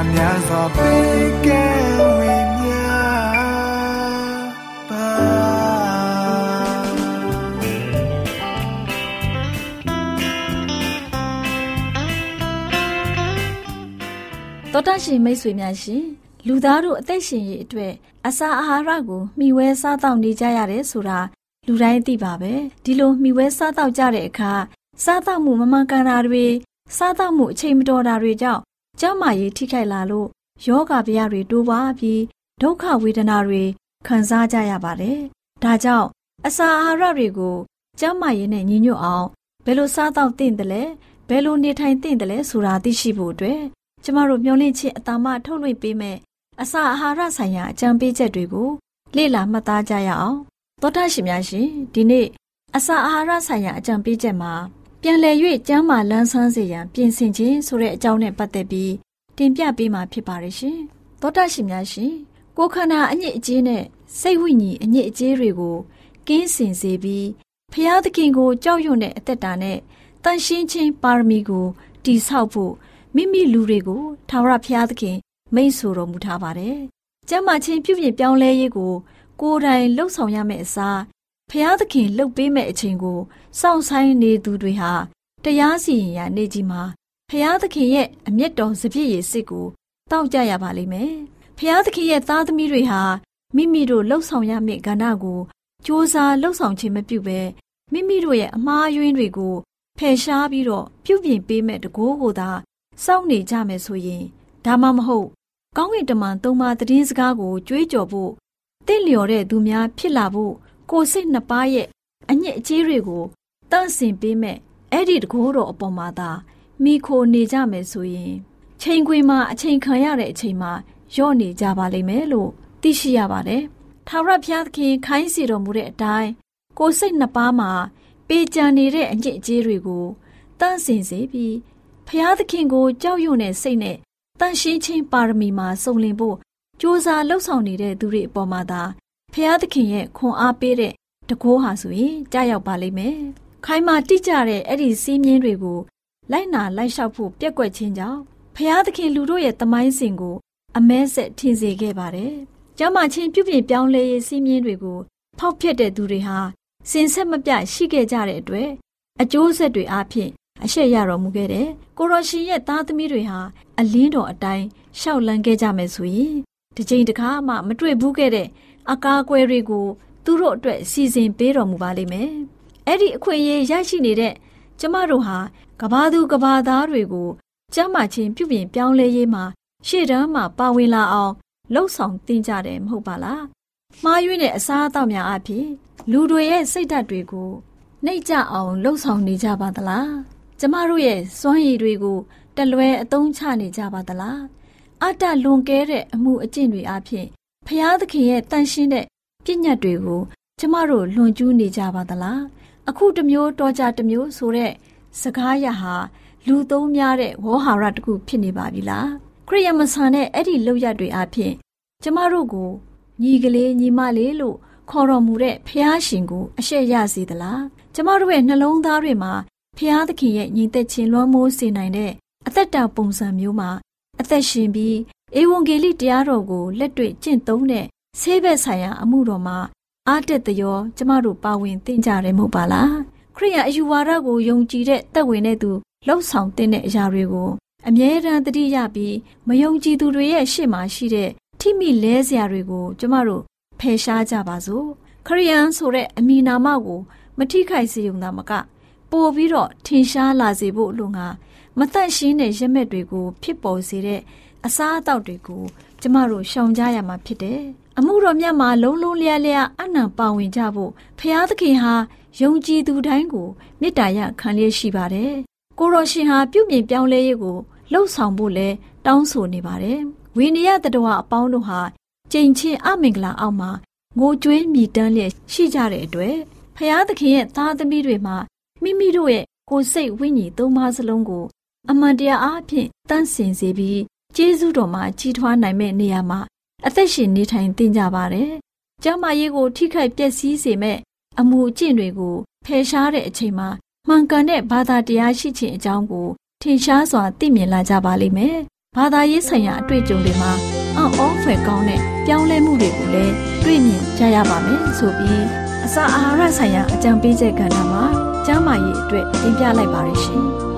မြတ်တာများစွာပေးကဲဝေမျှပါတော်တရှင်မိတ်ဆွေများရှင်လူသားတို့အသက်ရှင်ရေးအတွက်အစာအာဟာရကိုမျှဝဲစားတောက်နေကြရတယ်ဆိုတာလူတိုင်းသိပါပဲဒီလိုမျှဝဲစားတောက်ကြတဲ့အခါစားတောက်မှုမမှန်ကန်တာတွေစားတောက်မှုအချိန်မတော်တာတွေကြောင့် ကျန်းမာရေးထိခိုက်လာလို့ယောဂဗျာတွေတိုးပွားပြီးဒုက္ခဝေဒနာတွေခံစားကြရပါတယ်ဒါကြောင့်အစာအာဟာရတွေကိုကျန်းမာရေးနဲ့ညီညွတ်အောင်ဘယ်လိုစားတောက်သင့်တယ်လဲဘယ်လိုနေထိုင်သင့်တယ်လဲဆိုတာသိရှိဖို့အတွက်ကျမတို့မျှဝင့်ခြင်းအတာမထုတ်လွှင့်ပေးမယ်အစာအာဟာရဆိုင်ရာအကြံပေးချက်တွေကိုလေ့လာမှတ်သားကြရအောင်သောတာရှင်များရှင်ဒီနေ့အစာအာဟာရဆိုင်ရာအကြံပေးချက်မှာ ပြန်လည်၍ကျန်းမာလန်းဆန်းစေရန်ပြင်ဆင်ခြင်းဆိုတဲ့အကြောင်းနဲ့ပတ်သက်ပြီးတင်ပြပေးမှာဖြစ်ပါတယ်ရှင်သောတာရှင်များရှင်ကိုယ်ခန္ဓာအညစ်အကြေးနဲ့စိတ်ဝိညာဉ်အညစ်အကြေးတွေကိုကင်းစင်စေပြီးဖျားသခင်ကိုကြောက်ရွံ့တဲ့အသက်တာနဲ့တန်ရှင်းခြင်းပါရမီကိုတည်ဆောက်ဖို့မိမိလူတွေကိုထာဝရဘုရားသခင် မိန့်ဆိုတော်မူထားပါတယ်။ကျမ်းမာခြင်းပြုပြင်ပြောင်းလဲရေးကိုကိုယ်တိုင်လှုပ်ဆောင်ရမယ့်အစား ဘုရားသခင်လှုပ်ပေးမယ့်အချိန်ကိုစောင့်ဆိုင်နေသူတွေဟာတရားစီရင်ရာနေ့ကြီးမှာဘုရားသခင်ရဲ့အမျက်တော်စပြည့်ရည်စစ်ကိုတောက်ကြရပါလိမ့်မယ်။ဘုရားသခင်ရဲ့သားသမီးတွေဟာမိမိတို့လှုပ်ဆောင်ရမယ့်ကဏ္ဍကိုစ조사လှုပ်ဆောင်ခြင်းမပြုဘဲမိမိတို့ရဲ့အမှားယွင်းတွေကိုဖယ်ရှားပြီးတော့ပြုပြင်ပေးမဲ့တကိုးကိုသာစောင့်နေကြမယ်ဆိုရင်ဒါမှမဟုတ်ကောင်းကင်တမန်သုံးပါးသတင်းစကားကိုကြွေးကြော်ဖို့တင့်လျော်တဲ့သူများဖြစ်လာဖို့ ကိုယ်စိတ်နှစ်ပါးရဲ့အညစ်အကြေးတွေကိုတန့်စင်ပေးမဲ့အဲ့ဒီတကိုးတော်အပေါ်မှာသာမိခိုနေကြမယ်ဆိုရင်ချိန်ခွင်မှာအချိန်ခံရတဲ့အချိန်မှာယော့နေကြပါလိမ့်မယ်လို့သိရှိရပါတယ်။ထာဝရဘုရားသခင်ခိုင်းစီတော်မူတဲ့အတိုင်းကိုယ်စိတ်နှစ်ပါးမှာပေကြံနေတဲ့အညစ်အကြေးတွေကိုတန့်စင်စေပြီးဖျားသခင်ကိုကြောက်ရွံ့တဲ့စိတ်နဲ့တန်ရှင်းချင်းပါရမီမှာစုံလင်ဖို့ကြိုးစားလှုပ်ဆောင်နေတဲ့သူတွေအပေါ်မှာသာ ဖျားသခင်ရဲ့ခွန်အားပေးတဲ့တကိုးဟာဆိုရင်ကြားရောက်ပါလိမ့်မယ်။ခိုင်မာတိကျတဲ့အဲ့ဒီစီးမြင်းတွေကိုလိုက်နာလိုက်လျှောက်ဖို့ပြက်ကွက်ခြင်းကြောင့်ဖျားသခင်လူတို့ရဲ့တမိုင်းစဉ်ကို အမဲဆက်ထင်စေခဲ့ပါတယ်။ကျမ်းမာချင်းပြုပြင်ပြောင်းလဲရေးစီးမြင်းတွေကိုဖောက်ဖျက်တဲ့သူတွေဟာစင်ဆက်မပြတ်ရှိခဲ့ကြတဲ့အတွက်အကျိုးဆက်တွေအဖြစ်အရှက်ရတော်မူခဲ့တဲ့ကိုရရှင်ရဲ့သားသမီးတွေဟာအလင်းတော်အတိုင်းရှောက်လန်းခဲ့ကြမယ်ဆိုရင်ဒီချိန်တခါမှမတွေ့ဘူးခဲ့တဲ့ အကားကွယ်တွေကိုသူတို့အတွက်စီစဉ်ပေးတော်မူပါလိမ့်မယ်။အဲ့ဒီအခွင့်အရေးရရှိနေတဲ့ကျမတို့ဟာကဘာသူကဘာသားတွေကိုကျမ်းမာခြင်းပြုပြင်ပြောင်းလဲရေးမှာရှေ့တန်းမှာပါဝင်လာအောင်လှုပ်ဆောင်တင်ကြတယ်မဟုတ်ပါလား။မှားယွင်းတဲ့အစားအသောက်များအဖြစ်လူတွေရဲ့စိတ်ဓာတ်တွေကိုနှိပ်ကြအောင်လှုပ်ဆောင်နေကြပါသလား။ကျမတို့ရဲ့စွမ်းရည်တွေကိုတလွဲအသုံးချနေကြပါသလား။အတ္တလွန်ကဲတဲ့အမှုအကျင့်တွေအဖြစ် ဖျားသခင်ရဲ့တန်ရှင်းတဲ့ပြည့်ညတ်တွေကိုကျမတို့လွန်ကျူးနေကြပါသလား။အခုတစ်မျိုးတော်ကြတစ်မျိုးဆိုတဲ့စကားရဟာလူသုံးများတဲ့ဝေါ်ဟာရတစ်ခုဖြစ်နေပါပြီလား။ခရိယမဆန်တဲ့အဲ့ဒီလောက်ရတွေအဖြစ်ကျမတို့ကိုညီကလေးညီမလေးလို့ခေါ်တော်မူတဲ့ဖះရှင်ကိုအရှက်ရစေသလားကျမတို့ရဲ့နှလုံးသားတွေမှာဖះသခင်ရဲ့ညီသက်ခြင်းလွှမ်းမိုးစေနိုင်တဲ့အသက်တာပုံစံမျိုးမှာအသက်ရှင်ပြီး ဧဝံဂေလိတရားတော်ကိုလက်တွေ့ကျင့်သုံးတဲ့ဆေးဘက်ဆိုင်ရာအမှုတော်မှာအားတက်သရောကျမတို့ပါဝင်သင်ကြတယ်မဟုတ်ပါလားခရိယအယူဝါဒကိုယုံကြည်တဲ့သက်ဝင်တဲ့သူလှုပ်ဆောင်တဲ့အရာတွေကိုအမြဲတမ်းတတိယပြီးမယုံကြည်သူတွေရဲ့ရှေ့မှာရှိတဲ့ထိမိလဲစရာတွေကို ကျမတို့ဖယ်ရှားကြပါစို့ခရိယန်ဆိုတဲ့အမည်နာမကို မထိခိုက်စေုံသာမက ပို့ပြီးတော့ထင်ရှားလာစေဖို့လိုငါမသက်ရှင်းတဲ့ရမက်တွေကို ဖြစ်ပေါ်စေတဲ့ အစားအသောက်တွေကိုကျမတို့ရှောင်ကြရမှာဖြစ်တယ်။အမှုတော်မြတ်မှာလုံးလုံးလျားလျားအနံပါဝင်ကြဖို့ဖျားသခင်ဟာယုံကြည်သူတိုင်းကိုမေတ္တာရခံလျက်ရှိပါတယ်။ကိုရောရှင်ဟာပြုပြင်ပြောင်းလဲရေးကိုလှုပ်ဆောင်ဖို့လဲတောင်းဆိုနေပါတယ်။ဝိနည်းတတဝအပေါင်းတို့ဟာကြိမ်ချင်းအမင်္ဂလာအောက်မှာငိုကြွေးမြည်တမ်းလျက်ရှိကြတဲ့အတွက်ဖျားသခင်ရဲ့သားသမီးတွေမှာမိမိတို့ရဲ့ကိုယ်စိတ်ဝိညာဉ်သုံးပါးစလုံးကို အမှန်တရားအားဖြင့်တန့်စင်စေပြီး ကျေးဇူးတော်မှာကြီးထွားနိုင်မဲ့နေရာမှာအသက်ရှင်နေထိုင်သင်ကြပါတယ်။ကျမ်းမာရေးကိုထိခိုက်ပျက်စီးစေမဲ့အမှုအကျင့်တွေကိုဖယ်ရှားတဲ့အချိန်မှာမှန်ကန်တဲ့ဘာသာတရားရှိခြင်းအကြောင်းကိုထင်ရှားစွာသိမြင်လာကြပါလိမ့်မယ်။ဘာသာရေးဆိုင်ရာအတွေ့အကြုံတွေမှာအံ့ဩဖွယ်ကောင်းတဲ့ပြောင်းလဲမှုတွေကိုလည်းတွေ့မြင်ကြရပါမယ်ဆိုပြီးအစာအာဟာရဆိုင်ရာအကြံပေးချက်ကဏ္ဍမှာကျမ်းမာရေးအတွက်တင်ပြလိုက်ပါရရှင်။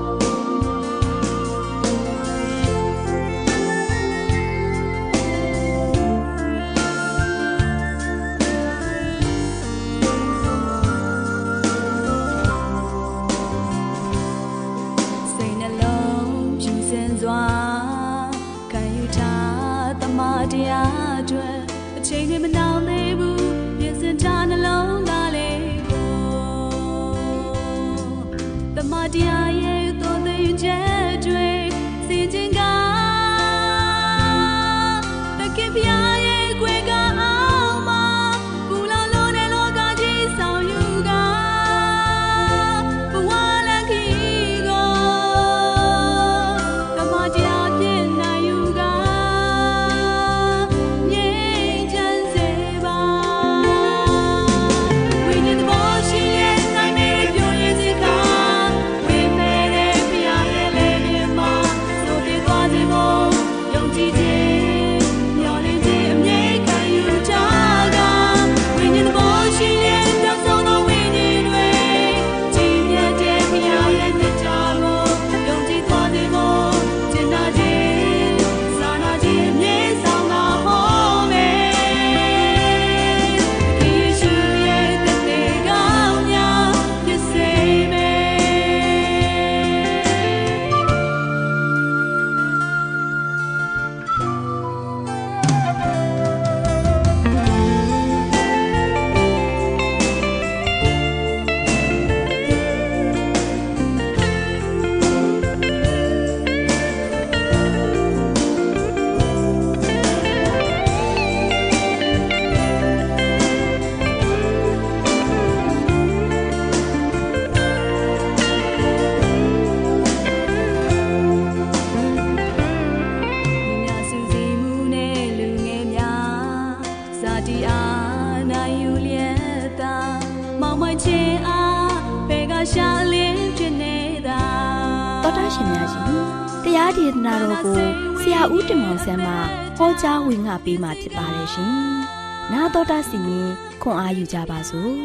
ဦးတင်မောင်ဆန်းမှဟောကြားဝင်ငါပေးมาဖြစ်ပါတယ်ရှင်။나တော်တာစီရင်ခွန်အားယူကြပါစို့။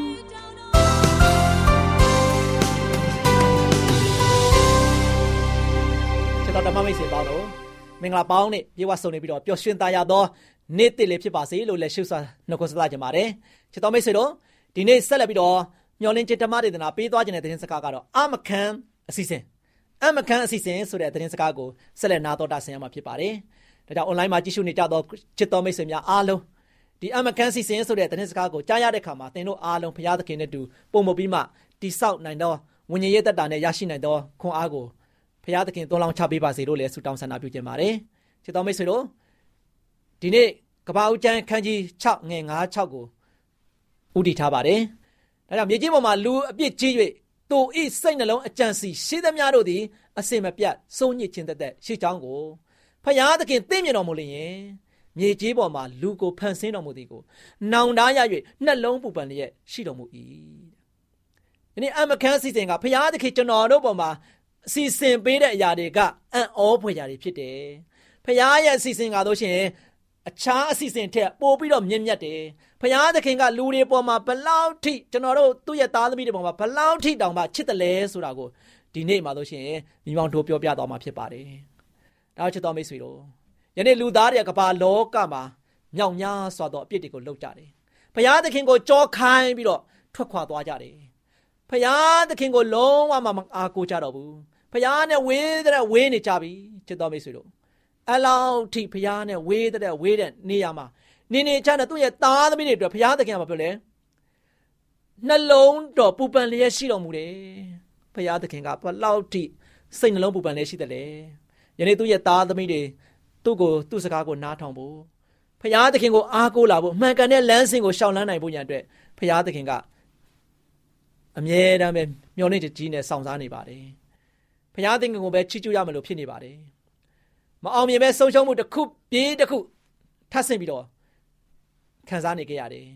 ကျွန်တော်ဓမ္မမိတ်ဆွေပေါင်းတို့မင်္ဂလာပေါင်းနဲ့ပြေဝဆုံနေပြီးတော့ပျော်ရွှင်သားရသောနေ့တည်လေးဖြစ်ပါစေလို့လည်းရှုစွာနှုတ်ခွန်းဆက်ကြပါတယ်။ချစ်တော်မိတ်ဆွေတို့ဒီနေ့ဆက်လက်ပြီးတော့မျော်လင့်ချက်ဓမ္မဒေသနာပေးသွားခြင်းတဲ့သတင်းစကားကတော့အမခံအစီအစဉ် အမကန်အစီအစဉ်ဆိုတဲ့သတင်းစကားကိုဆက်လက်နာတော်တာဆင်ရမှာဖြစ်ပါတယ်။ဒါကြောင့် online မှာကြည့်ရှုနေကြသောချစ်တော်မိတ်ဆွေများအားလုံးဒီအမကန်စီစဉ်ဆိုတဲ့သတင်းစကားကိုကြားရတဲ့အခါမှာသင်တို့အားလုံးဘုရားသခင်နဲ့တူပုံမပြီးမှတိဆောက်နိုင်သောဝိညာဉ်ရေးတက်တာနဲ့ရရှိနိုင်သောခွန်အားကိုဘုရားသခင်သွန်လောင်းချပေးပါစေလို့လည်းဆုတောင်းဆန္ဒပြုခြင်းပါတယ်။ချစ်တော်မိတ်ဆွေတို့ဒီနေ့ကပ္ပဦးကျမ်းခန်းကြီး6ငယ်9 6ကိုဥတည်ထားပါတယ်။ဒါကြောင့်မြေကြီးပေါ်မှာလူအပြစ်ကြီး၍ သူဤစိတ်နှလုံးအကြံစီရှိသမျှတို့သည်အစင်မပြတ်စိုးညစ်ခြင်းတသက်ရှိကြောင်းကိုဖဖယားသခင်သိမြင်တော်မူလျင်မြေကြီးပေါ်မှာလူကိုဖန်ဆင်းတော်မူသည်ကိုနောင်တရ၍နှလုံးပူပန်လျက်ရှိတော်မူ၏။ဒီနေ့အမခန်းစီစဉ်ကဖယားသခင်ကျွန်တော်တို့ပေါ်မှာအစီအစဉ်ပေးတဲ့အရာတွေကအံ့ဩဖွယ်ရာတွေဖြစ်တယ်။ဖယားရဲ့အစီအစဉ်ကတော့ရှင်အခြားအစီအစဉ်ထက်ပိုပြီးတော့မြင့်မြတ်တယ်။ ဖယားသခင်ကလူတွေပေါ်မှာဘလောက်ထိကျွန်တော်တို့သူ့ရဲ့သားသမီးတွေပေါ်မှာဘလောက်ထိတောင်မှချစ်တယ်လဲဆိုတာကိုဒီနေ့မှာလို့ရှင်မိမောင်တို့ပြောပြသွားမှာဖြစ်ပါတယ်။ဒါချစ်တော်မိတ်ဆွေတို့ယနေ့လူသားတွေကကမ္ဘာလောကမှာမြောက်များစွာသောအပြစ်တွေကိုလုပ်ကြတယ်။ဖယားသခင်ကိုကြောခိုင်းပြီးတော့ထွက်ခွာသွားကြတယ်။ဖယားသခင်ကိုလုံးဝမအားကိုးကြတော့ဘူး။ဖယားနဲ့ဝေးတဲ့ဝေးနေကြပြီချစ်တော်မိတ်ဆွေတို့။အလောက်ထိဖယားနဲ့ဝေးတဲ့ဝေးတဲ့နေရာမှာ နေနေချတဲ့သူ့ရဲ့သားသမီးတွေအတွက်ဖယားသခင်ကမပြောလဲနှလုံးတော်ပူပန်လျက်ရှိတော်မူတယ်။ဖယားသခင်ကဘလောက်ထိစိတ်နှလုံးပူပန်လျက်ရှိတယ်လေ။ယနေ့သူ့ရဲ့သားသမီးတွေသူ့ကိုသူ့စကားကိုနားထောင်ဖို့ဖရာသခင်ကိုအားကိုးလာဖို့မှန်ကန်တဲ့လမ်းစဉ်ကိုရှောင်လန်းနိုင်ဖို့ညာအတွက်ဖရာသခင်ကအမြဲတမ်းပဲမျှော်လင့်ချက်ကြီးနဲ့စောင့်စားနေပါတယ်ဖရာသခင်ကိုပဲချီးကျူးရမလို့ဖြစ်နေပါတယ်မအောင်မြင်ပဲဆုံးရှုံးမှုတစ်ခုပြေးတစ်ခုထပ်ဆင့်ပြီးတော့ ခံစားနေကြရတယ်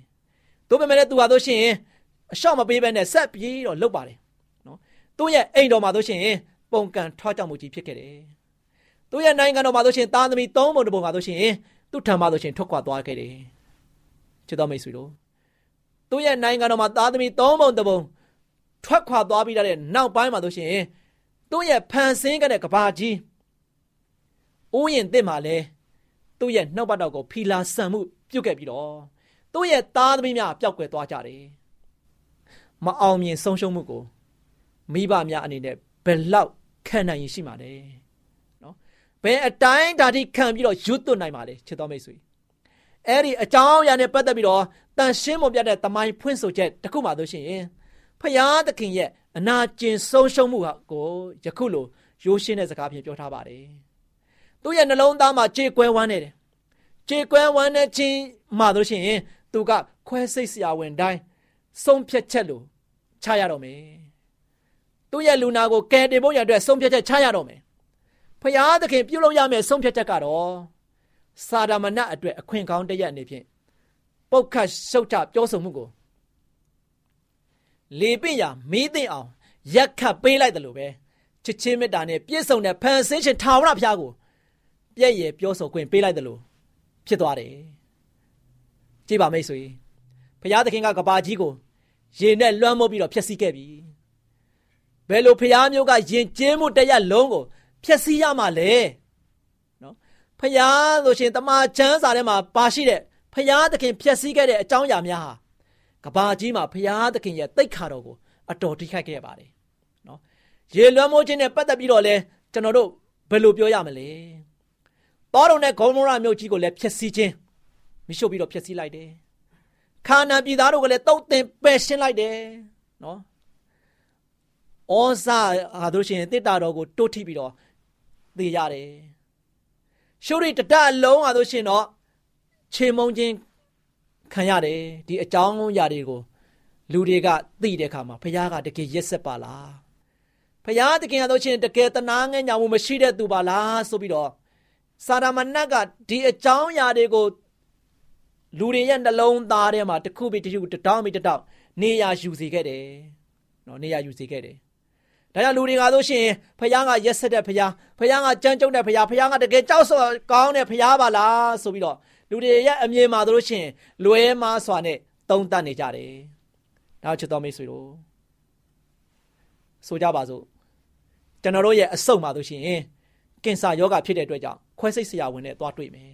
တို့ပေမဲ့လည်းသူဟာတို့ရှင်အလျှော့မပေးဘဲနဲ့ဆက်ပြေးတော့လုပ်ပါတယ်နော်သူ့ရဲ့အိမ်တော်မှာတို့ရှင်ပုံကန်ထွားကြောက်မှုကြီးဖြစ်ခဲ့တယ်သူ့ရဲ့နိုင်ငံတော်မှာဆိုရှင်သားသမီးသုံးပုံတစ်ပုံမှာဆိုရှင်သူ့ထံမှာဆိုရှင်ထွက်ခွာသွားခဲ့တယ်ချစ်တော်မိတ်ဆွေတို့သူ့ရဲ့နိုင်ငံတော်မှာသားသမီးသုံးပုံတစ်ပုံထွက်ခွာသွားပြီးတဲ့နောက်ပိုင်းမှာဆိုရှင်သူ့ရဲ့ဖန်ဆင်းခဲ့တဲ့ကဘာကြီးဥယျင်တစ်မှာလဲသူ့ရဲ့နှုတ်ပတ်တော်ကိုဖီလာဆန်မှု ပြုတ်ခဲ့ပြီးတော့သူ့ရဲ့သားသမီးများပျောက်ကွယ်သွားကြတယ်မအောင်မြင်ဆုံးရှုံးမှုကိုမိဘများအနေနဲ့ဘယ်လောက်ခံနိုင်ရင်ရှိမှာလဲဘယ်အတိုင်းဓာတိခံပြီးတော့ရွတ်သွနိုင်ပါလေချစ်တော်မိတ်ဆွေအဲ့ဒီအကြောင်းအရာနဲ့ပတ်သက်ပြီးတော့တန်ရှင်းမပြတ်တဲ့တမိုင်းဖွင့်ဆိုချက်တခုမှတို့ရှိရင်ဖယားသခင်ရဲ့အနာကျင်ဆုံးရှုံးမှုဟာကိုယခုလိုရိုးရှင်းတဲ့စကားဖြင့်ပြောထားပါတယ်သူ့ရဲ့နှလုံးသားမှာကြေကွဲဝမ်းနေတယ် ကြေကွဲဝမ်းနေခြင်းမှတို့ရှိရင်သူကခွဲစိတ်စရာဝင်တိုင်းဆုံးဖြတ်ချက်လို့ချရတော့မယ်သူ့ရဲ့လူနာကိုကယ်တင်ဖို့ရတဲ့ဆုံးဖြတ်ချက်ချရတော့မယ်ဖျားသခင်ပြုလုပ်ရမယ့်ဆုံးဖြတ်ချက်ကတော့စာဒမဏအတွက်အခွင့်ကောင်းတရက်အနေဖြင့်ပုတ်ခတ်ရှုတ်ချပြောဆိုမှုကိုလေပင့်ရမီးသိမ့်အောင်ရက်ခတ်ပေးလိုက်တယ်လို့ပဲချစ်ချင်းမေတ္တာနဲ့ပြည့်စုံတဲ့ဖန်ဆင်းရှင်ထာဝရဘုရားကိုပြည့်ရဲ့ပြောဆိုခွင့်ပေးလိုက်တယ်လို့ ဖြစ်သွားတယ်ကြည်ပါမိတ်ဆွေဘုရားသခင်ကကဘာကြီးကိုရေနဲ့လွှမ်းမိုးပြီးတော့ဖျက်ဆီးခဲ့ပြီဘယ်လိုဘုရားမျိုးကယဉ်ကျေးမှုတရက်လုံးကိုဖျက်ဆီးရမှာလဲနော်ဖျားဆိုရှင်တမန်ကျမ်းစာထဲမှာပါရှိတဲ့ဖျားသခင်ဖျက်ဆီးခဲ့တဲ့အကြောင်းအရာများဟာကဘာကြီးမှာဖျားသခင်ရဲ့တိတ်ခါတော်ကိုအတော်ထိခိုက်ခဲ့ပါတယ်နော်ရေလွှမ်းမိုးခြင်းနဲ့ပတ်သက်ပြီးတော့လဲကျွန်တော်တို့ဘယ်လိုပြောရမလဲ တောတော်နဲ့ဂေါမောရမြို့ကြီးကိုလည်းဖျက်ဆီးခြင်းမရှို့ပြီးတော့ဖျက်ဆီးလိုက်တယ်ခါနာပြည်သားတို့ကလည်းတုတ်တင်ပယ်ရှင်းလိုက်တယ်နော်ဩဇာဟာတို့ရှင်တစ်တာတော်ကိုတိုးထိပြီးတော့သေရတယ်ရှုရိတတအလုံးအားလို့ရှင်တော့ခြေမုံချင်းခံရတယ်ဒီအကြောင်းအရာတွေကိုလူတွေကသိတဲ့အခါမှာဘုရားကတကယ်ရက်ဆက်ပါလားဘုရားတကယ်အားလို့ရှင်တကယ်တနာငဲ့ညာမှုမရှိတဲ့သူပါလားဆိုပြီးတော့ စာရမဏတ်ကဒီအကြောင်းအရာတွေကိုလူတွေရဲ့နှလုံးသားထဲမှာတစ်ခုပြီးတစ်ခုတတောင်းပြီးတတောင်းနေရာယူစေခဲ့တယ်နော်နေရာယူစေခဲ့တယ်ဒါကြောင့်လူတွေကဆိုရှင်ဖခင်ကရက်ဆက်တဲ့ဖခင်ဖခင်ကကြမ်းကြုတ်တဲ့ဖခင်ဖခင်ကတကယ်ကြောက်ဆော်ကောင်းတဲ့ဖခင်ပါလားဆိုပြီးတော့လူတွေရဲ့အမြင်မှာတို့ရှင်လွဲမားစွာနဲ့တုံးတက်နေကြတယ်။ဒါချစ်တော်မိတ်ဆွေတို့ဆိုကြပါစို့ကျွန်တော်တို့ရဲ့အဆုတ်မှာတို့ရှင် ကင်ဆာယောဂဖြစ်တဲ့အတွက်ကြောင့်ခွဲစိတ်ဆရာဝန်နဲ့သွားတွေ့မယ်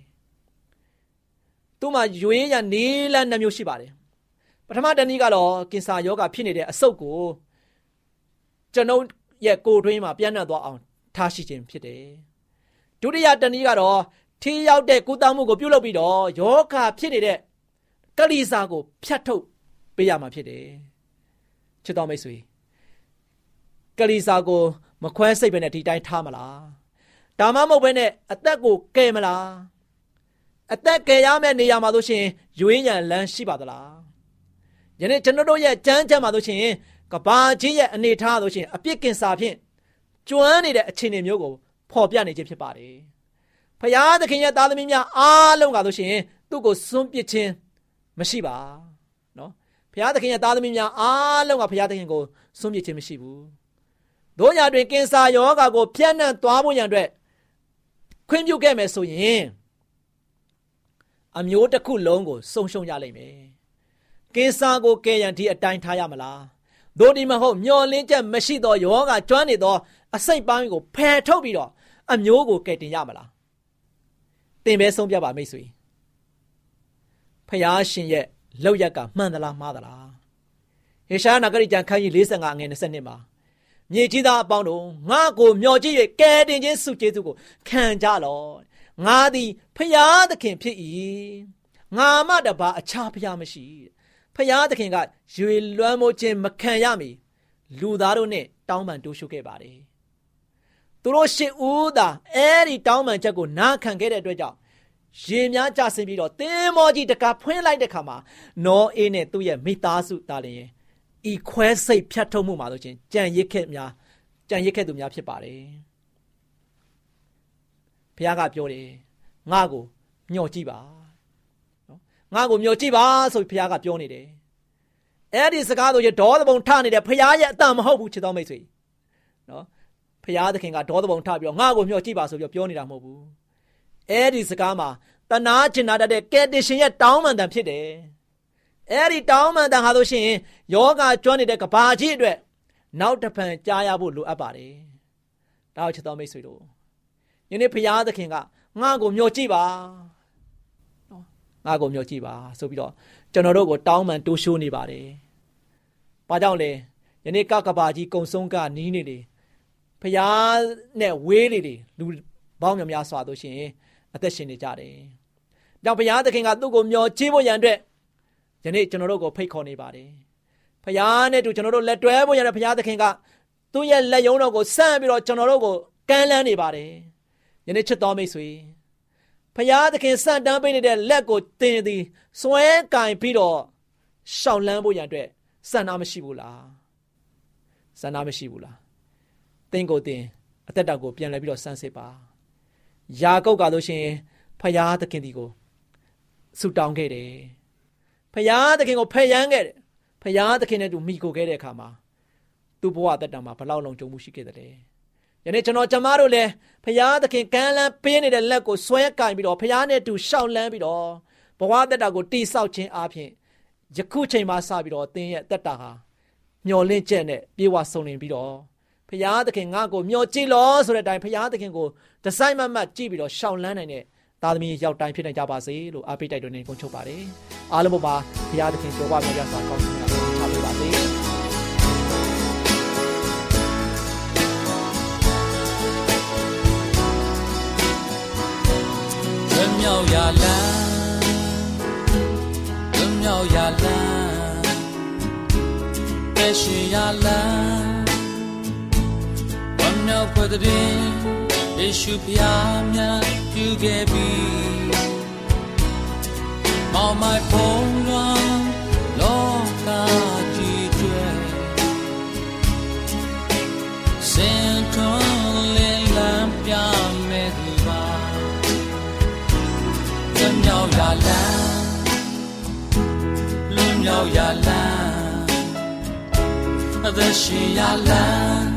။သူ့မှာရွေးရနေလန်းနှမျိုးရှိပါတယ်။ပထမတနည်းကတော့ကင်ဆာယောဂဖြစ်နေတဲ့အဆုတ်ကိုကျွန်ုပ်ရဲ့ကိုယ်တွင်းမှာပြန့်နှံ့သွားအောင်ထားရှိခြင်းဖြစ်တယ်ဒုတိယတနည်းကတော့ထိရောက်တဲ့ကုသမှုကိုပြုလုပ်ပြီးတော့ယောဂဖြစ်နေတဲ့ကလိစာကို ဖြတ်ထုတ်ပေးရမှာဖြစ်တယ်ချစ်တော်မိတ်ဆွေကလိစာကို မခွဲစိတ်ပဲနဲ့ဒီတိုင်းထားမလား ဒါမှမဟုတ်ပဲနဲ့အသက်ကိုကယ်မလားအသက်ကယ်ရမယ့်နေရာမှာဆိုရှင်ရွေးညံလန်းရှိပါသလားယနေ့ကျွန်တော်တို့ရဲ့ကြမ်းကြမ်းမှာဆိုရှင်ကဘာကြီးရဲ့အနေထားဆိုရှင်အပြစ်ကင်စာဖြင့်ကျွမ်းနေတဲ့အခြေအနေမျိုးကိုဖော်ပြနေခြင်းဖြစ်ပါတယ်။ဖဖရာသခင်ရဲ့သားသမီးများအားလုံးကဆိုရှင်သူ့ကိုစွန့်ပစ်ခြင်းမရှိပါနော်ဖရာသခင်ရဲ့သားသမီးများအားလုံးကဖရာသခင်ကိုစွန့်ပစ်ခြင်းမရှိဘူးတို့ညာတွင်ကင်ဆာယောဂါကိုပြန့်နှံ့သွားဖို့ရန်အတွက် ခွင့်ပြုခဲ့မယ်ဆိုရင်အမျိုးတစ်ခုလုံးကိုစုံရှုံရလိမ့်မယ်ကင်ဆာကိုကယ်ရန်ဒီအတိုင်းထားရမလားဒိုဒီမဟုတ်မျောလင်းချက်မရှိသောယောဂကျွမ်းနေသောအစိတ်ပိုင်းကိုဖယ်ထုတ်ပြီးတော့အမျိုးကိုကယ်တင်ရမလားတင်ပဲဆုံးပြပါမိတ်ဆွေဖျားရှင်ရဲ့လောက်ရက်ကမှန်သလားမှားသလားဟေရှားနဂရိကျမ်းခန်းကြီး45ငွေ22မှာ မြေကြီးသားအပေါင်းတို့ငါ့ကိုမျှော်ကြည့်၍ကယ်တင်ခြင်းစုကျေးဇူးကိုခံကြလော့ငါသည်ဖျားသခင်ဖြစ်၏ငါမှတပါအခြားဖျားမရှိဖျားသခင်ကရွေလွှမ်းမိုးခြင်းမခံရမီလူသားတို့နဲ့တောင်းပန်တိုးရှုခဲ့ပါတယ်သူတို့ရှစ်ဦးသာအဲ့ဒီတောင်းပန်ချက်ကိုနားခံခဲ့တဲ့အတွက်ကြောင့်ရေများကြဆင်းပြီးတော့တင်းမောကြီးတကာဖွင့်လိုက်တဲ့ခါမှာနောအေးနဲ့သူ့ရဲ့မိသားစုတာလျင် ဤခွဲစိတ်ဖြတ်ထုတ်မှုမှာဆိုချင်းကြံရစ်ခဲ့များကြံရစ်ခဲ့သူများဖြစ်ပါတယ်ဘုရားကပြောတယ်ငါ့ကိုမျှော်ကြည့်ပါနော်ငါ့ကိုမျှော်ကြည့်ပါဆိုပြီးဘုရားကပြောနေတယ်အဲ့ဒီစကားဆိုရင်ဒေါသဘုံထနေတဲ့ဘုရားရဲ့အတန်မဟုတ်ဘူးချစ်တော်မိတ်ဆွေနော်ဘုရားသခင်ကဒေါသဘုံထပြီးတော့ငါ့ကိုမျှော်ကြည့်ပါဆိုပြီးပြောနေတာမဟုတ်ဘူးအဲ့ဒီစကားမှာတနာကျင်နာတတ်တဲ့ကယ်တင်ရှင်ရဲ့တောင်းပန်တန်ဖြစ်တယ် အဲ့ဒီတောင်းပန်တန်ဟာဆိုရှင်ယောဂကျွမ်းနေတဲ့ကဘာကြီးအတွက်နောက်တစ်ဖန်ကြားရဖို့လိုအပ်ပါတယ်ဒါကိုချစ်တော်မိတ်ဆွေတို့ယနေ့ဘုရားသခင်ကငါ့ကိုမျှော်ကြည့်ပါနော်ငါ့ကိုမျှော်ကြည့်ပါဆိုပြီးတော့ကျွန်တော်တို့ကိုတောင်းပန်တိုးရှိုးနေပါတယ်။ဘာကြောင့်လဲယနေ့ကကဘာကြီးကုံဆုံးကနီးနေတယ်ဖျားနဲ့ဝေးနေတယ်လူပေါင်းများများစွာတို့ရှင်အသက်ရှင်နေကြတယ်။ကြောင့်ဘုရားသခင်ကသူ့ကိုမျှော်ကြည့်ဖို့ရန်အတွက် ယနေ့ကျွန်တော်တို့ကိုဖိတ်ခေါ်နေပါတယ်။ဖခင်နဲ့တူကျွန်တော်တို့လက်တွဲဖို့ရတဲ့ဖခင်သခင်ကသူ့ရဲ့လက်ယုံတော်ကိုဆန့်ပြီးတော့ကျွန်တော်တို့ကိုကမ်းလှမ်းနေပါတယ်။ယနေ့ချစ်တော်မိတ်ဆွေဖခင်သခင်ဆန့်တန်းပေးနေတဲ့လက်ကိုတင်သည်စွဲကင်ပြီးတော့ရှောင်လန်းဖို့ရန်အတွက်စံနာမရှိဘူးလား။စံနာမရှိဘူးလား။သင်ကိုတင်အသက်တာကိုပြန်လဲပြီးတော့စမ်းစစ်ပါ။ယာကုပ်ကလို့ရှိရင်ဖခင်သခင်ဒီကိုဆူတောင်းခဲ့တယ်။ ဖယားသခင်ကိုဖယ်ရမ်းခဲ့တယ်ဖယားသခင်နဲ့တူမိကိုခဲ့တဲ့အခါမှာသူ့ဘဝတက်တာမှာဘလောက်လုံးကြုံမှုရှိခဲ့တယ်ယနေ့ကျွန်တော်ကျမတို့လည်းဖယားသခင်ကမ်းလန်းပေးနေတဲ့လက်ကိုဆွဲကင်ပြီးတော့ဖယားနဲ့တူရှောက်လန်းပြီးတော့ဘဝတက်တာကိုတိဆောက်ခြင်းအပြင်ယခုချိန်မှစပြီးတော့သင်ရဲ့တက်တာဟာမျောလင့်ချက်နဲ့ပြေဝဆုံလင်ပြီးတော့ဖယားသခင်ငါ့ကိုမျောကြည့်လို့ဆိုတဲ့အတိုင်းဖယားသခင်ကိုဒီဇိုင်းမမတ်ကြည့်ပြီးတော့ရှောက်လန်းနိုင်တဲ့ သားသမီးရောက်တိုင်းဖြစ်နိုင်ကြပါစေလို့အားပေးတိုက်တွန်းနေကုန်ချုပ်ပါတယ်အားလုံးပေါ်မှာဘုရားသခင်ကြောပါများစွာကောင်းချီးများချပေးပါစေလွမြောက်ရလန်းလွမြောက်ရလန်းကဲရှိရလန်းဝမ်းမြောက်ဖွ ယ်တဲ့ယေရှုဖျားများပြုခဲ့ပြီ All my phone run လောကကြီးကျွဲစင်ထွန်လင်းလန်းပြမဲ့သူပါလွန်မြောက်ရလန်းလွန်မြောက်ရလန်းအသက်ရှင်ရလန်းဝ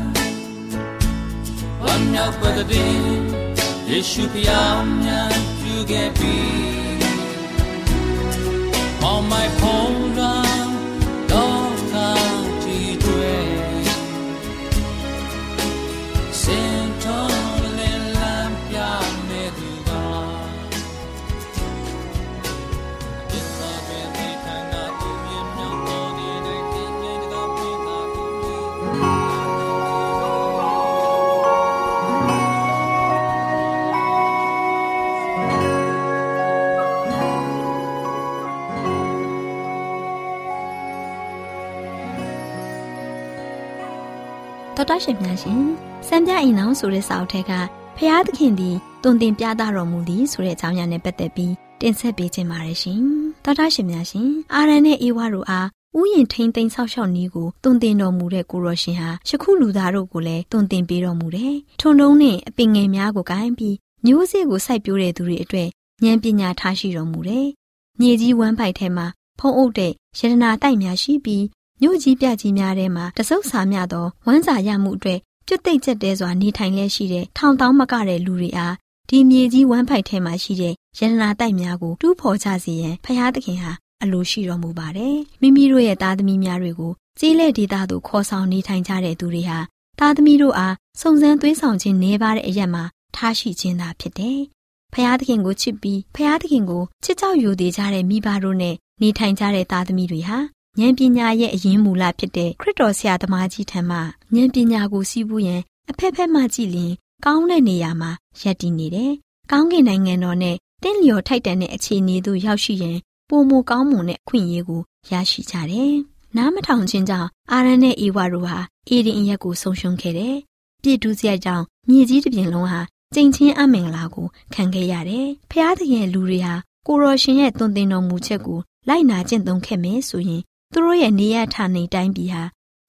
မ်းမြောက်ပွက်တဲ့ယေရှုဖျားများပြုခဲ့ပြီ on my တော်တော်ရှင်များရှင်စံပြအိမ်အောင်ဆိုတဲ့စာအုပ်ထဲကဖျားသခင်သည်တုံတင်ပြသတော်မူသည်ဆိုတဲ့အကြောင်းအရာနဲ့ပတ်သက်ပြီးတင်ဆက်ပေးခြင်းပါတယ်ရှင်တော်တော်ရှင်များရှင်အာရန်နဲ့အေဝါတို့အားဥယျင်ထိန်သိမ်းဆောက်ရှောက်နည်းကိုတုံတင်တော်မူတဲ့ကိုရောရှင်ဟာယခုလူသားတို့ကိုလည်းတုံတင်ပေးတော်မူတယ်။ထွန်တုံးနဲ့အပင်ငယ်များကိုကိုင်းပြီးမျိုးစေ့ကိုစိုက်ပျိုးတဲ့သူတွေအတွက်ဉာဏ်ပညာထားရှိတော်မူတယ်။မြေကြီးဝမ်းပိုက်ထဲမှာဖုံးအုပ်တဲ့ရတနာတိုက်များရှိပြီး မြို့ကြီးပြကြီးများထဲမှာတဆုပ်စာမြသောဝမ်းစာရမှုအတွက်ကျွတ်သိမ့်ကျက်တဲစွာနေထိုင်လျက်ရှိတဲ့ထောင်တောင်းမကတဲ့လူတွေအားဒီမြေကြီးဝမ်းပိုက်ထဲမှာရှိတဲ့ရတနာတိုက်များကိုတူးဖော်ကြစေရန်ဖျားသခင်ဟာအလိုရှိတော်မူပါတယ်။မိမိတို့ရဲ့သားသမီးများတွေကိုကျေးလက်ဒေသသို့ခေါ်ဆောင်နေထိုင်ကြတဲ့သူတွေဟာသားသမီးတို့အားစုံစမ်းသွေးဆောင်ခြင်းနေပါတဲ့အရက်မှာထားရှိခြင်းသာဖြစ်တယ်။ဖျားသခင်ကိုချစ်ပြီးဖျားသခင်ကိုချစ်ကြောက်ယူသေးကြတဲ့မိဘတို့နဲ့နေထိုင်ကြတဲ့သားသမီးတွေဟာ ဉာဏ်ပညာရဲ့အရင်းမူလဖြစ်တဲ့ခရစ်တော်ဆရာသမားကြီးထံမှဉာဏ်ပညာကိုစီးပူးရန်အဖက်ဖက်မှကြည့်လျင်ကောင်းတဲ့နေရာမှာရပ်တည်နေတယ်။ကောင်းကင်နိုင်ငံတော်နဲ့တင့်လျော်ထိုက်တန်တဲ့အခြေအနေသို့ရောက်ရှိရန်ပုံမကောင်းမွန်တဲ့အခွင့်အရေးကိုရရှိကြတယ်။နားမထောင်ခြင်းကြောင့်အာရန်နဲ့အေဝါတို့ဟာအေဒင်အရက်ကိုဆုံးရှုံးခဲ့တယ်။ပြည့်တူးစရိုက်ကြောင့်မြေကြီးတစ်ပြင်လုံးဟာကျိန်ချင်းအမင်္ဂလာကိုခံခဲ့ရတယ်။ဖျားသခင်လူတွေဟာကိုရောရှင်ရဲ့သွန်သင်တော်မူချက်ကိုလိုက်နာကျင့်သုံးခဲ့မယ်ဆိုရင် သူတို့ရဲ့နေရဌာနေတိုင်းပြည်ဟာ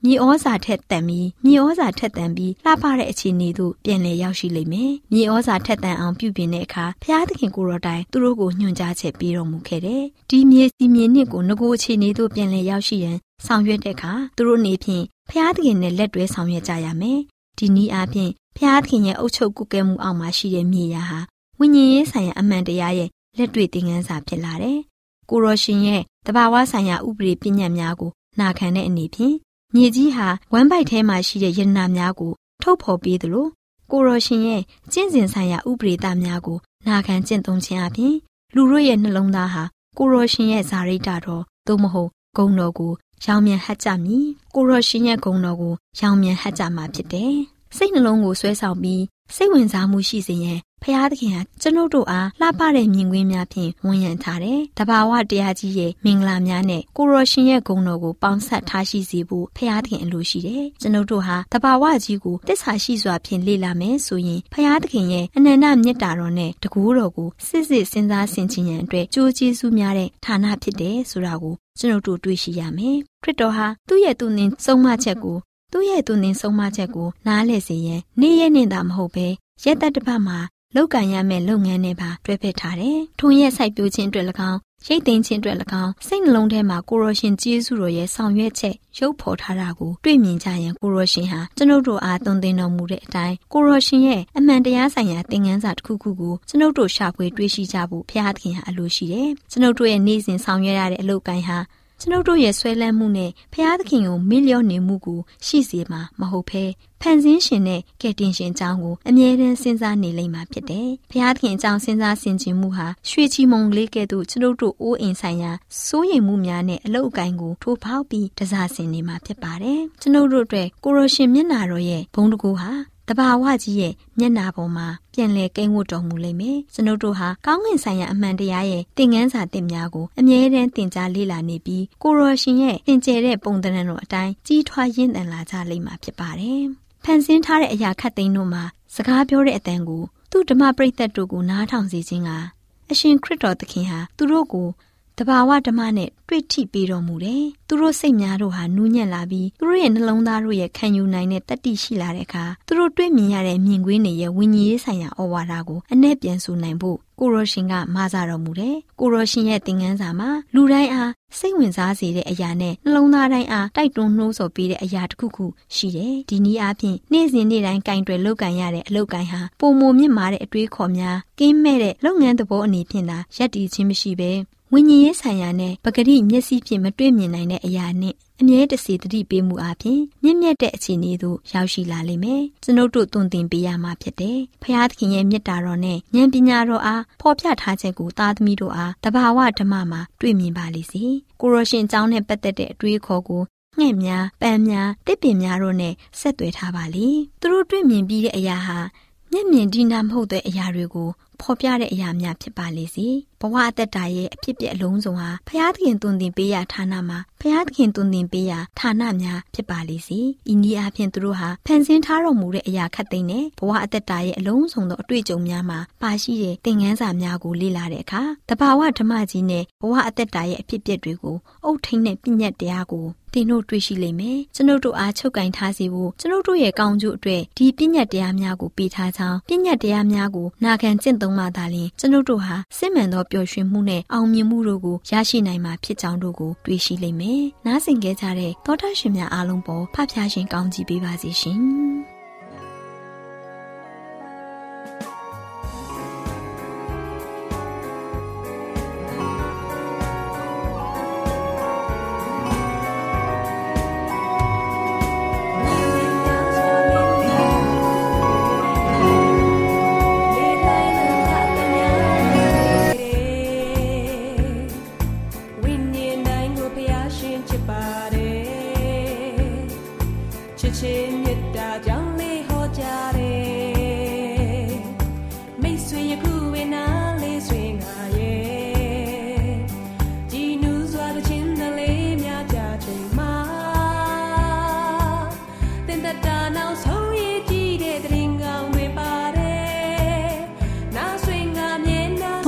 မြေဩဇာထက်တန်ပြီးမြေဩဇာထက်တန်ပြီးလှပတဲ့အခြေအနေသို့ပြန်လည်ရောက်ရှိလိမ့်မယ်။မြေဩဇာထက်တန်အောင်ပြုပြင်တဲ့အခါဖျားသခင်ကိုရောတိုင်သူတို့ကိုညွှန်ကြားချက်ပေးတော်မူခဲ့တယ်။ဒီမြေစီမြေနစ်ကိုငကိုအခြေအနေသို့ပြန်လည်ရောက်ရှိရန်ဆောင်ရွက်တဲ့အခါသူတို့နေဖြင့်ဖျားသခင်နဲ့လက်တွဲဆောင်ရွက်ကြရမယ်။ဒီနည်းအားဖြင့်ဖျားသခင်ရဲ့အုပ်ချုပ်ကုကဲမှုအောက်မှာရှိတဲ့မြေယာဟာဝိညာဉ်ရေးဆိုင်ရာအမှန်တရားရဲ့လက်တွေ့သင်ခန်းစာဖြစ်လာတယ်။ ကိုရောရှင်ရဲ့တဘာဝဆိုင်ရာဥပဒေပညာများကိုနာခံတဲ့အနေဖြင့်မြေကြီးဟာဝမ်းပိုက်ထဲမှာရှိတဲ့ယန္နာများကိုထုတ်ဖော်ပေးသလိုကိုရောရှင်ရဲ့ကျင့်စဉ်ဆိုင်ရာဥပဒေသားများကိုနာခံကျင့်သုံးခြင်းအပြင်လူတို့ရဲ့နှလုံးသားဟာကိုရောရှင်ရဲ့ဇာရိတတော်သို့မဟုတ်ဂုံတော်ကိုရောင်မြန်ဟတ်ကြမည်ကိုရောရှင်ရဲ့ဂုံတော်ကိုရောင်မြန်ဟတ်ကြမှာဖြစ်တယ်စိတ်နှလုံးကိုဆွဲဆောင်ပြီးစိတ်ဝင်စားမှုရှိစေရန် ဖျားသခင်ဟာကျွန်ုပ်တို့အားလှပတဲ့မြင်ကွင်းများဖြင့်ဝန်ရံထားတယ်။တဘာဝတရားကြီးရဲ့မင်္ဂလာများနဲ့ကိုရောရှင်ရဲ့ဂုဏ်တော်ကိုပေါင်းဆက်ထားရှိစေဖို့ဖျားသခင်အလိုရှိတယ်။ကျွန်ုပ်တို့ဟာတဘာဝကြီးကိုတစ္ဆာရှိစွာဖြင့်လေ့လာမယ်ဆိုရင်ဖျားသခင်ရဲ့အနန္တမြတ်တာတော်နဲ့တကူတော်ကိုစစ်စစ်စဉ်းစားဆင်ခြင်ရန်အတွက်ကြိုးကျေးဇူးများတဲ့ဌာနဖြစ်တယ်ဆိုတာကိုကျွန်ုပ်တို့တွေ့ရှိရမယ်။ခရစ်တော်ဟာသူ့ရဲ့သူနှင်ဆုံးမချက်ကိုသူ့ရဲ့သူနှင်ဆုံးမချက်ကိုနားလည်စေရန်နေ့ရက်နဲ့သာမဟုတ်ဘဲရက်သက်တစ်ပတ်မှာ လောက်ကန်ရမယ့်လုပ်ငန်းတွေပါတွဲဖက်ထားတယ်။ထုံရက်စိုက်ပျိုးခြင်းအတွက်၎င်းရိတ်သိမ်းခြင်းအတွက်၎င်းစိတ်နှလုံးထဲမှာကိုရောရှင်ကျေးဇူးတော်ရဲ့ဆောင်ရွက်ချက်ရုပ်ဖော်ထားတာကိုတွေ့မြင်ကြရင်ကိုရောရှင်ဟာကျွန်ုပ်တို့အားသွန်သင်တော်မူတဲ့အတိုင်းကိုရောရှင်ရဲ့အမှန်တရားဆိုင်ရာသင်ခန်းစာတစ်ခုခုကိုကျွန်ုပ်တို့ရှာဖွေတွေ့ရှိကြဖို့ဘုရားသခင်ဟာအလိုရှိတယ်။ကျွန်ုပ်တို့ရဲ့နေ့စဉ်ဆောင်ရွက်ရတဲ့အလုပ်ကိုင်းဟာ ကျွန်ုပ်တို့ရဲ့ဆွဲလန်းမှုနဲ့ဖျားသခင်ကိုမေ့လျော့နေမှုကိုရှိစေမှာမဟုတ်ဘဲဖန်ဆင်းရှင်နဲ့ကယ်တင်ရှင်အကြောင်းကိုအမြဲတမ်းစဉ်းစားနေလိမ့်မှာဖြစ်တယ်။ဖျားသခင်အကြောင်းစဉ်းစားဆင်ခြင်မှုဟာရွှေချီမုံလေးကဲ့သို့ကျွန်ုပ်တို့အိုးအိမ်ဆိုင်ရာစိုးရိမ်မှုများနဲ့အလုတ်အကင်ကိုထိုးဖောက်ပြီးတစားဆင်နေမှာဖြစ်ပါတယ်။ကျွန်ုပ်တို့အတွက်ကိုရိုရှင်မျက်နာတော်ရဲ့ဘုံတကူဟာ တဘာဝကြီးရဲ့မျက်နာပေါ်မှာပြန်လဲကိန်းဝတ်တော်မူလိမ့်မယ်။ကျွန်ုပ်တို့ဟာကောင်းကင်ဆိုင်ရာအမှန်တရားရဲ့သင်ခန်းစာသင်များကိုအမြဲတမ်းသင်ကြားလေ့လာနေပြီးကိုရောရှင်ရဲ့သင်ကျဲတဲ့ပုံသဏ္ဍာန်တော်အတိုင်းကြီးထွားရင့်တန်လာကြလိမ့်မှာဖြစ်ပါတယ်။ဖန်ဆင်းထားတဲ့အရာခတ်သိမ်းတို့မှာစကားပြောတဲ့အတန်ကိုသူ့ဓမ္မပရိသတ်တို့ကိုနားထောင်စေခြင်းကအရှင်ခရစ်တော်သခင်ဟာသူတို့ကိုတ ဘာဝဓမ္မနဲ့တွေ့ထိပေးတော်မူတယ်။သူတို့စိတ်များတို့ဟာနူးညံ့လာပြီးသူတို့ရဲ့နှလုံးသားတို့ရဲ့ခံယူနိုင်တဲ့တတ္တိရှိလာတဲ့အခါသူတို့တွေ့မြင်ရတဲ့မြင်ကွင်းတွေရဲ့ဝိညာဉ်ရေးဆိုင်ရာဩဝါဒကိုအ내ပြန်ဆိုနိုင်ဖို့ကိုရောရှင်ကမဆာတော်မူတယ်။ကိုရောရှင်ရဲ့သင်ခန်းစာမှာလူတိုင်းအားစိတ်ဝင်စားစေတဲ့အရာနဲ့နှလုံးသားတိုင်းအားတိုက်တွန်းနှိုးဆော်ပေးတဲ့အရာတစ်ခုခုရှိတယ်။ဒီနည်းအားဖြင့်နေ့စဉ်နေ့တိုင်းကင်တွယ်လုပ်ကန်ရတဲ့အလုပ်ကိုင်ဟာပုံမမြင့်မာတဲ့အတွေးခေါ်များကင်းမဲ့တဲ့လုပ်ငန်းသဘောအနေဖြင့်သာရပ်တည်ခြင်းမရှိဘဲ ဝိညာဉ်ရေးဆိုင်ရာနဲ့ပဂရိမျက်စိဖြင့်မတွေ့မြင်နိုင်တဲ့အရာနဲ့အမြဲတစေတတိပေးမှုအပြင်မြင့်မြတ်တဲ့အခြေအနေသို့ရောက်ရှိလာလိမ့်မယ်။ကျွန်ုပ်တို့သွန်သင်ပေးရမှာဖြစ်တယ်။ဖခင်သခင်ရဲ့မေတ္တာတော်နဲ့ဉာဏ်ပညာတော်အားဖော်ပြထားချက်ကိုသားသမီးတို့အားတဘာဝဓမ္မမှာတွေ့မြင်ပါလိမ့်စေ။ကိုရရှင်ကျောင်းနဲ့ပတ်သက်တဲ့အတွေးခေါ်ကိုငှက်များပန်းများတစ်ပင်များတို့နဲ့ဆက်သွယ်ထားပါလိ။သူတို့တွေ့မြင်ပြီးတဲ့အရာဟာမျက်မြင်ဒီနာမဟုတ်တဲ့အရာတွေကိုဖော်ပြတဲ့အရာများဖြစ်ပါလေစေ။ဖ ဘဝအသက်တာရဲ့အဖြစ်ပြက်အလုံးစုံဟာဖျားသခင်တွင်တင်ပေးရာဌာနမှာဖျားသခင်တွင်တင်ပေးရာဌာနများဖြစ်ပါလိမ့်စီ။ဤနည်းအားဖြင့်သူတို့ဟာဖန်ဆင်းထားတော်မူတဲ့အရာခတ်သိမ်းတဲ့ဘဝအသက်တာရဲ့အလုံးစုံသောအတွေ့အကြုံများမှာပါရှိတဲ့သင်ခန်းစာများကိုလေ့လာတဲ့အခါတဘာဝဓမ္မကြီးနဲ့ဘဝအသက်တာရဲ့အဖြစ်အပျက်တွေကိုအုတ်ထိန်တဲ့ပြည့်ညတ်တရားကိုသင်တို့တွေ့ရှိလိမ့်မယ်။ကျွန်ုပ်တို့အားချုပ်ကင်ထားစေဖို့ကျွန်ုပ်တို့ရဲ့ကောင်းကျိုးအတွက်ဒီပြည့်ညတ်တရားများကိုပေးထားကြောင်းပြည့်ညတ်တရားများကိုနာခံကျင့်သုံးမှသာလျှင်ကျွန်ုပ်တို့ဟာစစ်မှန်သောပျော်ရွှင်မှုနဲ့အောင်မြင်မှုတို့ကိုရရှိနိုင်မှာဖြစ်ကြောင်းတို့ကိုတွေ့ရှိလိမ့်မယ်။နားဆင်ကြကြတဲ့သောတာရှင်များအားလုံးပေါ်ဖဖျားရှင်ကောင်းကြီးပေးပါစေရှင်။